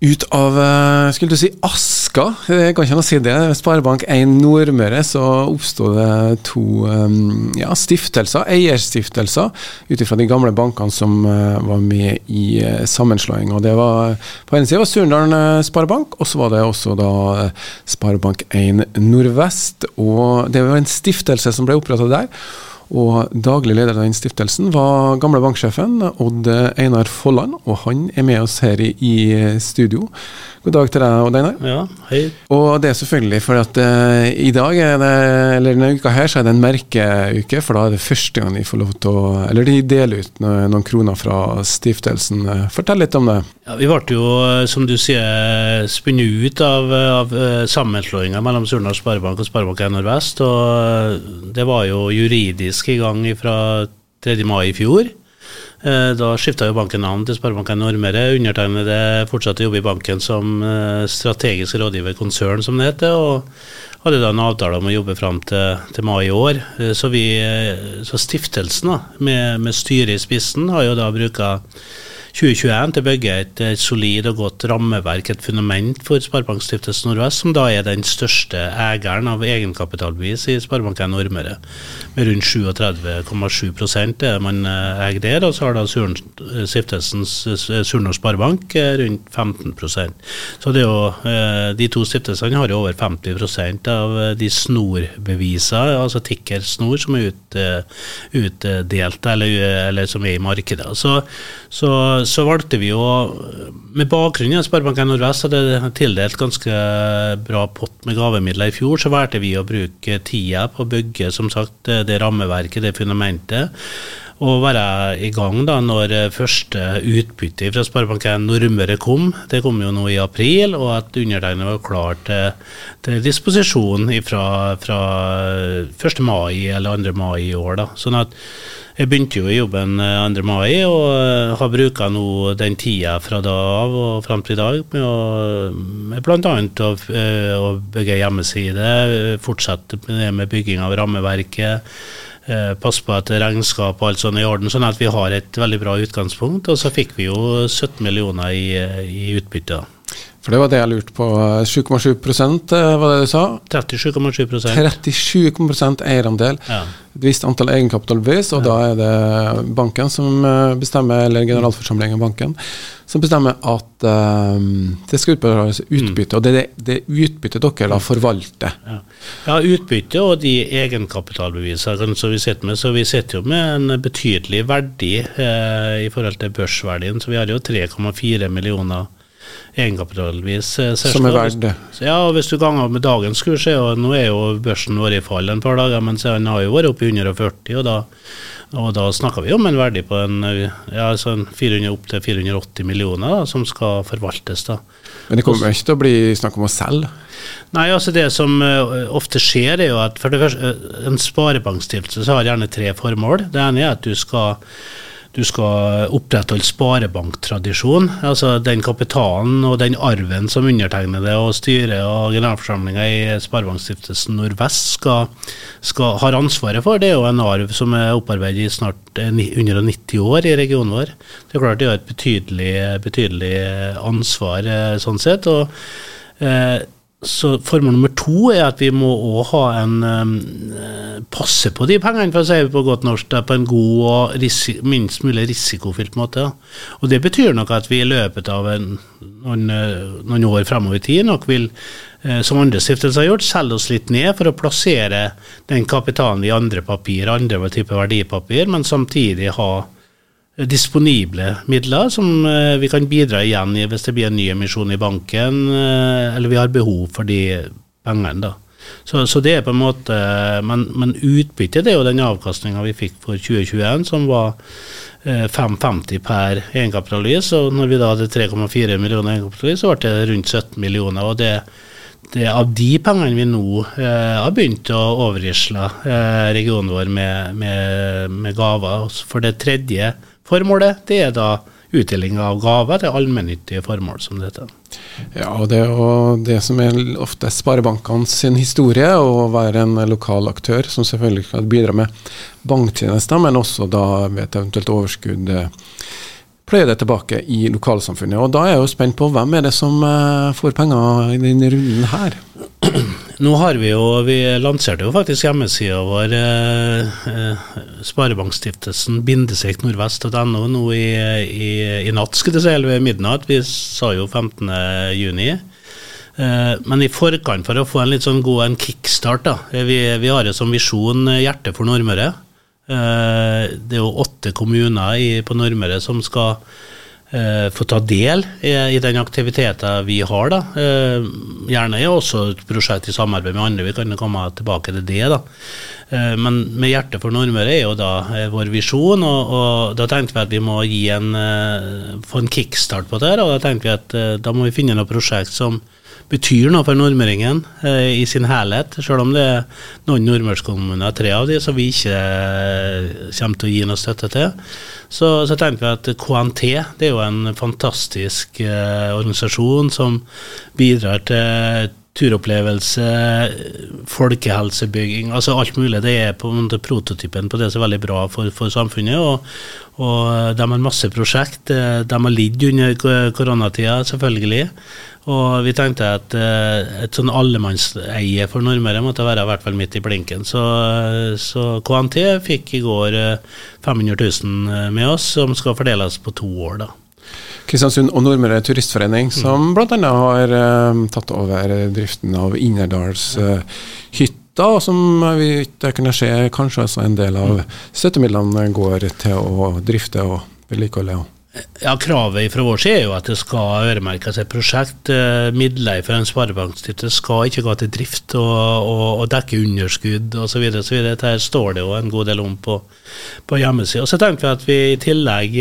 Ut av eh, skulle du si, aska, det går ikke noe si det, Sparebank1 Nordmøre, så oppsto det to um, ja, stiftelser, eierstiftelser, ut ifra de gamle bankene som var med i sammenslåinga. sammenslåing. Det var På ene sida Surndalen Sparebank, og så var det også da Sparebank1 Nordvest. Og det var en stiftelse som ble opprettet der. Og daglig leder av den stiftelsen var gamle banksjefen Odd Einar Folland, og han er med oss her i, i studio. God dag til deg, Odd Einar. Ja, hei. Og det er selvfølgelig fordi at uh, i dag, er det, eller denne uka her, så er det en merkeuke, for da er det første gang de får lov til å Eller de deler ut noen, noen kroner fra stiftelsen. Fortell litt om det. Ja, Vi ble jo, som du sier, spunnet ut av, av sammenslåinga mellom Surnadal Sparebank og Sparebank1 Vest, Og det var jo juridisk faktisk i gang fra 3. mai i fjor. Eh, da skifta jo banken navn til Sparebanken Nordmøre. Undertegnede fortsatte å jobbe i banken som eh, strategisk rådgiver konsern, som det heter. og hadde da en avtale om å jobbe fram til, til mai i år. Eh, så, vi, så stiftelsen, da, med, med styret i spissen, har jo da bruka 2021 til å bygge et, et, solid og godt rammeverk, et fundament for Sparebankstiftelsen Nordvest, som da er den største eieren av egenkapitalbevis i Sparebanken Nordmøre. Med rundt 37,7 er man eh, eier der, og så har da Stiftelsens eh, Sparebank eh, rundt 15% Så det er jo, de to stiftelsene har jo over 50% av de snorbevisene, altså tikkersnor, som er ut, utdelt, eller, eller, som er i markedet. Så, så så valgte vi å Med bakgrunn i Sparebanken Nordvest hadde tildelt ganske bra pott med gavemidler i fjor, så valgte vi å bruke tida på å bygge som sagt, det rammeverket, det fundamentet. Og være i gang da når første utbytte fra Sparebanken Nordmøre kom. Det kom jo nå i april, og at undertegnet var klar til, til disposisjon fra, fra 1. mai eller 2. mai i år. da. Sånn at jeg begynte jo i jobben 2. Eh, mai, og eh, har bruka nå den tida fra da av og fram til i dag med, å, bl.a. Å, eh, å bygge hjemmeside, fortsette med, bygging av rammeverket. Passe på at regnskap og alt sånt er i orden, sånn at vi har et veldig bra utgangspunkt. Og så fikk vi jo 17 millioner i, i utbytte. For det var det jeg lurte på. 7,7% var det du sa? 37,7 37,7% eierandel. Ja et visst antall egenkapitalbevis, og ja. da er det banken som eh, bestemmer, eller generalforsamlingen i banken, som bestemmer at um, det skal utbetales utbytte. Mm. Og det er det, det utbyttet dere da forvalter. Ja. ja, utbytte og de egenkapitalbevisene som vi sitter med. Så vi sitter jo med en betydelig verdi eh, i forhold til børsverdien. Så vi har jo 3,4 millioner egenkapitalvis. Eh, som er verdt? Ja, og hvis du ganger med dagens kurs, er jo, nå er jo børsen vår i fall en par dager, men den har jo vært oppe i 140, og da, og da snakker vi om en verdi på en, ja, sånn 400 opp til 480 millioner da, som skal forvaltes. da. Men det kommer ikke til å bli snakk om å selge? Nei, altså det som uh, ofte skjer, er jo at for det første, uh, en sparebankstiftelse har gjerne tre formål. Det ene er at du skal du skal opprettholde sparebanktradisjon. Altså den kapitalen og den arven som undertegnede og styret og generalforsamlinga i Sparebankstiftelsen Nordvest skal, skal, har ansvaret for. Det er jo en arv som er opparbeidet i snart 190 år i regionen vår. Det er klart det har et betydelig, betydelig ansvar eh, sånn sett. og eh, så formål nummer to er at vi må òg ha en um, passe på de pengene, for å si det på godt norsk, på en god og minst mulig risikofylt måte. Og det betyr nok at vi i løpet av en, noen, noen, år fremover i tid nok vil, eh, som andre stiftelser har gjort, selge oss litt ned for å plassere den kapitalen i andre papir, andre typer verdipapir, men samtidig ha disponible midler som eh, vi kan bidra igjen i hvis det blir en ny emisjon i banken, eh, eller vi har behov for de pengene. da. Så, så, det er på en måte, Men, men utbyttet er jo den avkastninga vi fikk for 2021, som var 5,50 eh, per egenkapitalis. Og når vi da hadde 3,4 millioner egenkapitalis, så ble det rundt 17 millioner. og det det er av de pengene vi nå eh, har begynt å overrisle eh, regionen vår med, med, med gaver. For det tredje Formålet det er da utdeling av gaver til allmennyttige formål, som det heter. Ja, og det og det som er ofte sparebankene sin historie, å være en lokal aktør som selvfølgelig kan bidra med banktjenester, men også da ved et eventuelt overskudd pløye det tilbake i lokalsamfunnet. Og da er jeg jo spent på hvem er det som får penger i denne runden her? Nå har vi jo Vi lanserte jo faktisk hjemmesida vår, eh, eh, Sparebankstiftelsen bindestrek nordvest.no nå i, i, i, natt, skulle jeg si, eller ved midnatt. Vi sa jo 15. juni. Eh, men i forkant, for å få en litt sånn god en kickstart, da. Vi, vi har det som visjon Hjertet Hjerte for Nordmøre. Eh, det er jo åtte kommuner i, på Nordmøre som skal eh, få ta del i, i, den aktiviteten vi har. da. Eh, gjerne er også et prosjekt i samarbeid med andre, vi kan komme tilbake til det. da. Men med hjertet for Nordmøre er jo da vår visjon, og, og, da tenkte vi at vi må gi en, få en kickstart på det. her, og Da tenkte vi at da må vi finne noe prosjekt som betyr noe for nordmøringen eh, i sin helhet. Selv om det er noen nordmørskommuner, tre av de, som vi ikke eh, kommer til å gi noe støtte til. Så, så tenker vi at KNT det er jo en fantastisk eh, organisasjon som bidrar til turopplevelse, folkehelsebygging, altså alt mulig. Det er på en prototypen på det som er veldig bra for, for samfunnet. Og, og de har masse prosjekt. De har lidd under koronatida, selvfølgelig. Og vi tenkte at uh, et sånn allemannseie for Nordmøre måtte være i hvert fall midt i blinken. Så, så KNT fikk i går uh, 500 000 med oss, som skal fordeles på to år. da. Kristiansund og Nordmøre Turistforening, som mm. bl.a. har uh, tatt over driften av Innerdalshytta, hytta, og som vi kunne se kanskje også en del av mm. støttemidlene går til å drifte og vedlikeholde. Ja, Kravet fra vår side er jo at det skal øremerkes et prosjekt. Eh, midler fra en sparebankstiftelse skal ikke gå til drift og, og, og dekke underskudd osv. Dette står det jo en god del om på, på hjemmesida. Så tenker vi at vi i tillegg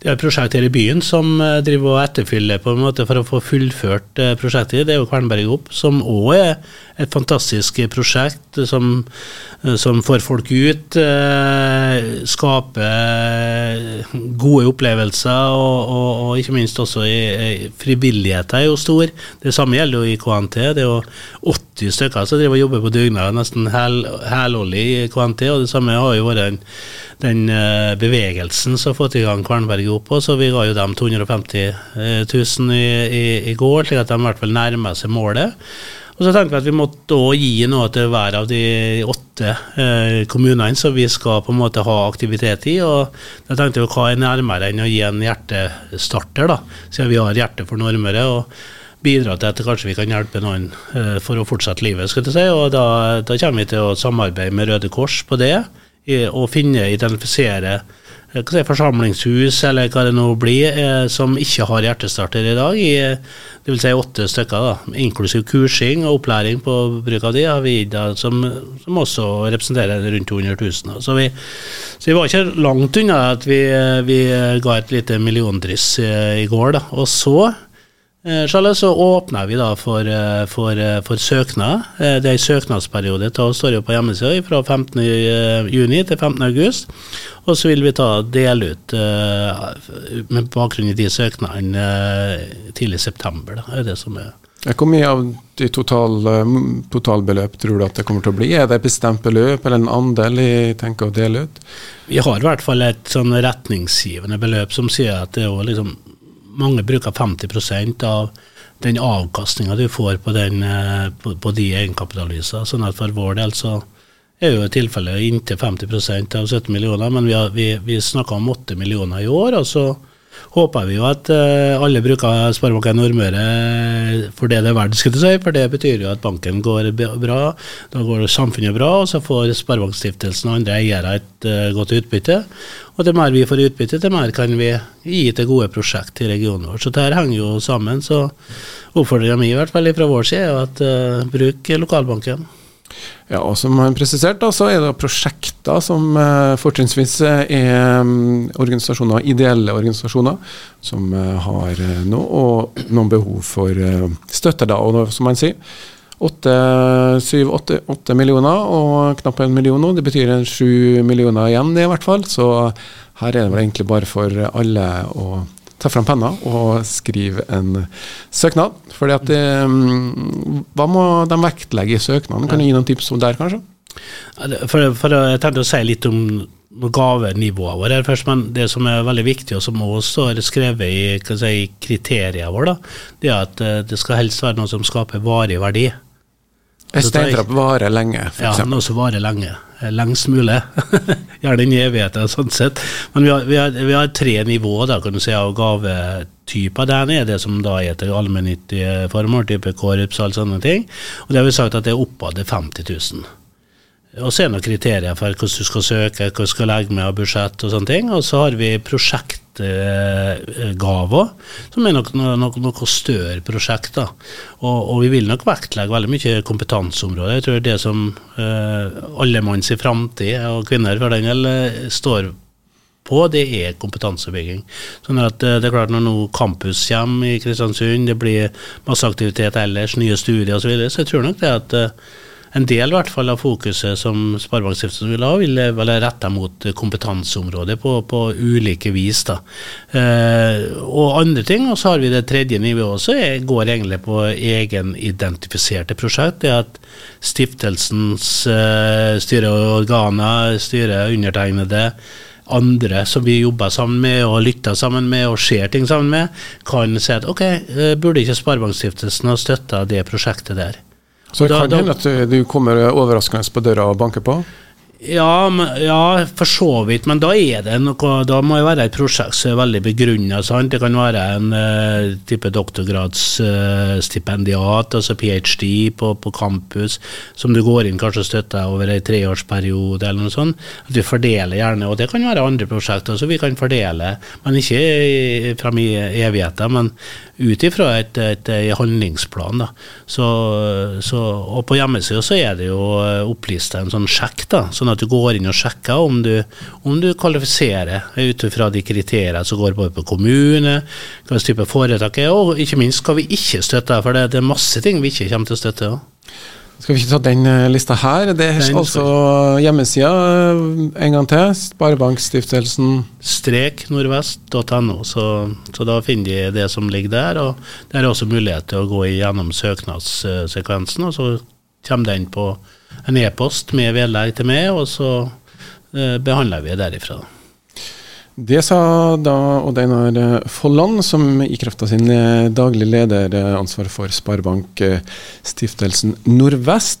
Det er et prosjekt her i byen som eh, driver og etterfyller på en måte for å få fullført eh, prosjektet. Det er jo Kvernberg Opp, som òg er et fantastisk prosjekt som, som får folk ut. Skaper gode opplevelser ressurser, og, og, og, ikke minst også i, i frivilligheten er jo stor. Det samme gjelder jo i KNT. Det er jo 80 stykker som driver og jobber på dugnad, nesten helårlig i KNT. Og det samme har jo vært den, den eh, bevegelsen som har fått i gang Kvernberget opp. Så vi ga jo dem 250 000 i, i, i går, slik at de i hvert fall nærmer seg målet. Og så tenkte vi at vi måtte også gi noe til hver av de åtte eh, kommunene som vi skal på en måte ha aktivitet i. og Da tenkte vi hva er nærmere enn å gi en hjertestarter, da, siden vi har Hjerte for Nordmøre. og bidra til at kanskje vi kan hjelpe noen eh, for å fortsette livet. skal du si, og da, da, kommer vi til å samarbeide med Røde Kors på det, i, og finne, identifisere si, forsamlingshus, eller hva det nå blir, eh, som ikke har hjertestarter i dag. I, det vil si åtte stykker, da, inklusiv kursing og opplæring på bruk av de, har vi gitt som, som, også representerer rundt 200 000. Så vi, så vi var ikke langt unna at vi, vi ga et lite milliondryss i, i går. Da. Og så Eh, Charles, så åpner vi da for, eh, for, eh, for søknad. Det er en søknadsperiode det står jo på hjemmesida fra 15.6 til 15.8. Og så vil vi ta dele ut med bakgrunn i de søknadene tidlig i september. Da, er det som er hvor mye av de totale, totalbeløp tror du at det kommer til å bli? Er det et bestemt beløp eller en andel i tenker å dele ut? Vi har i hvert fall et sånn retningsgivende beløp som sier at det er liksom mange bruker 50% av den avkastninga du får på, den, eh, på, på de egenkapitalysene. Sånn at for vår del så er jo i tilfelle inntil 50% av 17 millioner, men vi, har, vi, vi snakka om 8 millioner i år. og så håper vi jo at uh, alle bruker Sparebanken Nordmøre for det det er verdt, skulle si. For det betyr jo at banken går bra, da går samfunnet bra, og så får Sparebankstiftelsen og andre eiere et uh, godt utbytte. Og det mer vi får utbytte, det mer kan vi gi til gode prosjekt i regionen vår. Så dette henger jo sammen. Så oppfordringa mi i hvert fall fra vår side er at uh, bruk lokalbanken. Ja, og Som han presiserte, så er det prosjekter som uh, fortrinnsvis er um, organisasjoner, ideelle organisasjoner som uh, har noe, og noen behov for støtte. da, og som han sier, 7-8 millioner og knapt en million nå. Det betyr 7 millioner igjen i hvert fall. Så her er det vel egentlig bare for alle å ta fram penna og skrive en søknad. Fordi at det, Hva må de vektlegge i søknaden? Kan du gi noen tips om der, kanskje? For, for jeg tenkte å si litt om gavenivået vårt først, men det som er veldig viktig, og som også er skrevet i si, kriteriene våre, det er at det skal helst være noe som skaper varig verdi. En steintrapp varer lenge, for ja, noe som varer lenge. Lengst mulig. Gjerne inn i evigheten, sånn sett. Men vi har, vi, har, vi har, tre nivåer da, kan du si, av gavetyper. Det ene er det som da er til allmennyttige formål, type korps og alle sånne ting. Og det har vi sagt at det er oppad til 50 000. Og så er det noen kriterier for hvordan du skal søke, hva du skal legge med av budsjett og sånne ting. Og så har vi prosjektgaver, som er noe, noe, noe større prosjekt. da. Og, og, vi vil nok vektlegge veldig mye kompetanseområder. Jeg tror det som eh, alle manns i framtid, og kvinner for den del, eh, står på, det er kompetansebygging. Sånn at eh, det er klart Når nå campus kommer i Kristiansund, det blir masse aktivitet ellers, nye studier osv., så, videre, så jeg tror nok det at eh, en del hvert fall, av fokuset som Sparebankstiftelsen vil ha, vil være retta mot kompetanseområdet på, på ulike vis. Eh, og andre ting, og så har vi det tredje nivået også, går egentlig på egenidentifiserte prosjekt. Det at stiftelsens eh, styret undertegnede, andre som vi jobber sammen med og lytter sammen med og ser ting sammen med, kan si at ok, eh, burde ikke Sparebankstiftelsen ha støtta det prosjektet der. Så det kan hende at du kommer overraskende på døra og banker på? Ja, ja, for så vidt, men da er det noe Da må det være et prosjekt som er veldig begrunna. Det kan være en uh, type doktorgradsstipendiat, uh, altså ph.d. På, på, campus, som du går inn kanskje og støtter over en treårsperiode eller noe sånt. At vi fordeler gjerne, og det kan være andre prosjekter som vi kan fordele, men ikke fra i evigheten, men ut ifra et, et, et, handlingsplan. Så, så, og på hjemmesida så er det jo opplista en sånn sjekk. da, sånn at du går inn og sjekker om du, om du kvalifiserer ut ifra de kriteriene som går både på kommune, hva slags type foretak er, og ikke minst hva vi ikke støtter. For det, det er masse ting vi ikke kommer til å støtte. Også. Skal vi ikke ta den eh, lista her? Det er den, altså hjemmesida eh, en gang til. Sparebankstiftelsen Strek nordvest.no. Så, så, da finner de det som ligger der. Og det er også mulighet til å gå gjennom søknadssekvensen, og så kommer den på en e-post med vedlegg til meg, og så eh, behandler vi derifra. Det sa da Odd Einar Folland, som i kraft av sin eh, daglig leder ansvar for Sparebankstiftelsen Nordvest.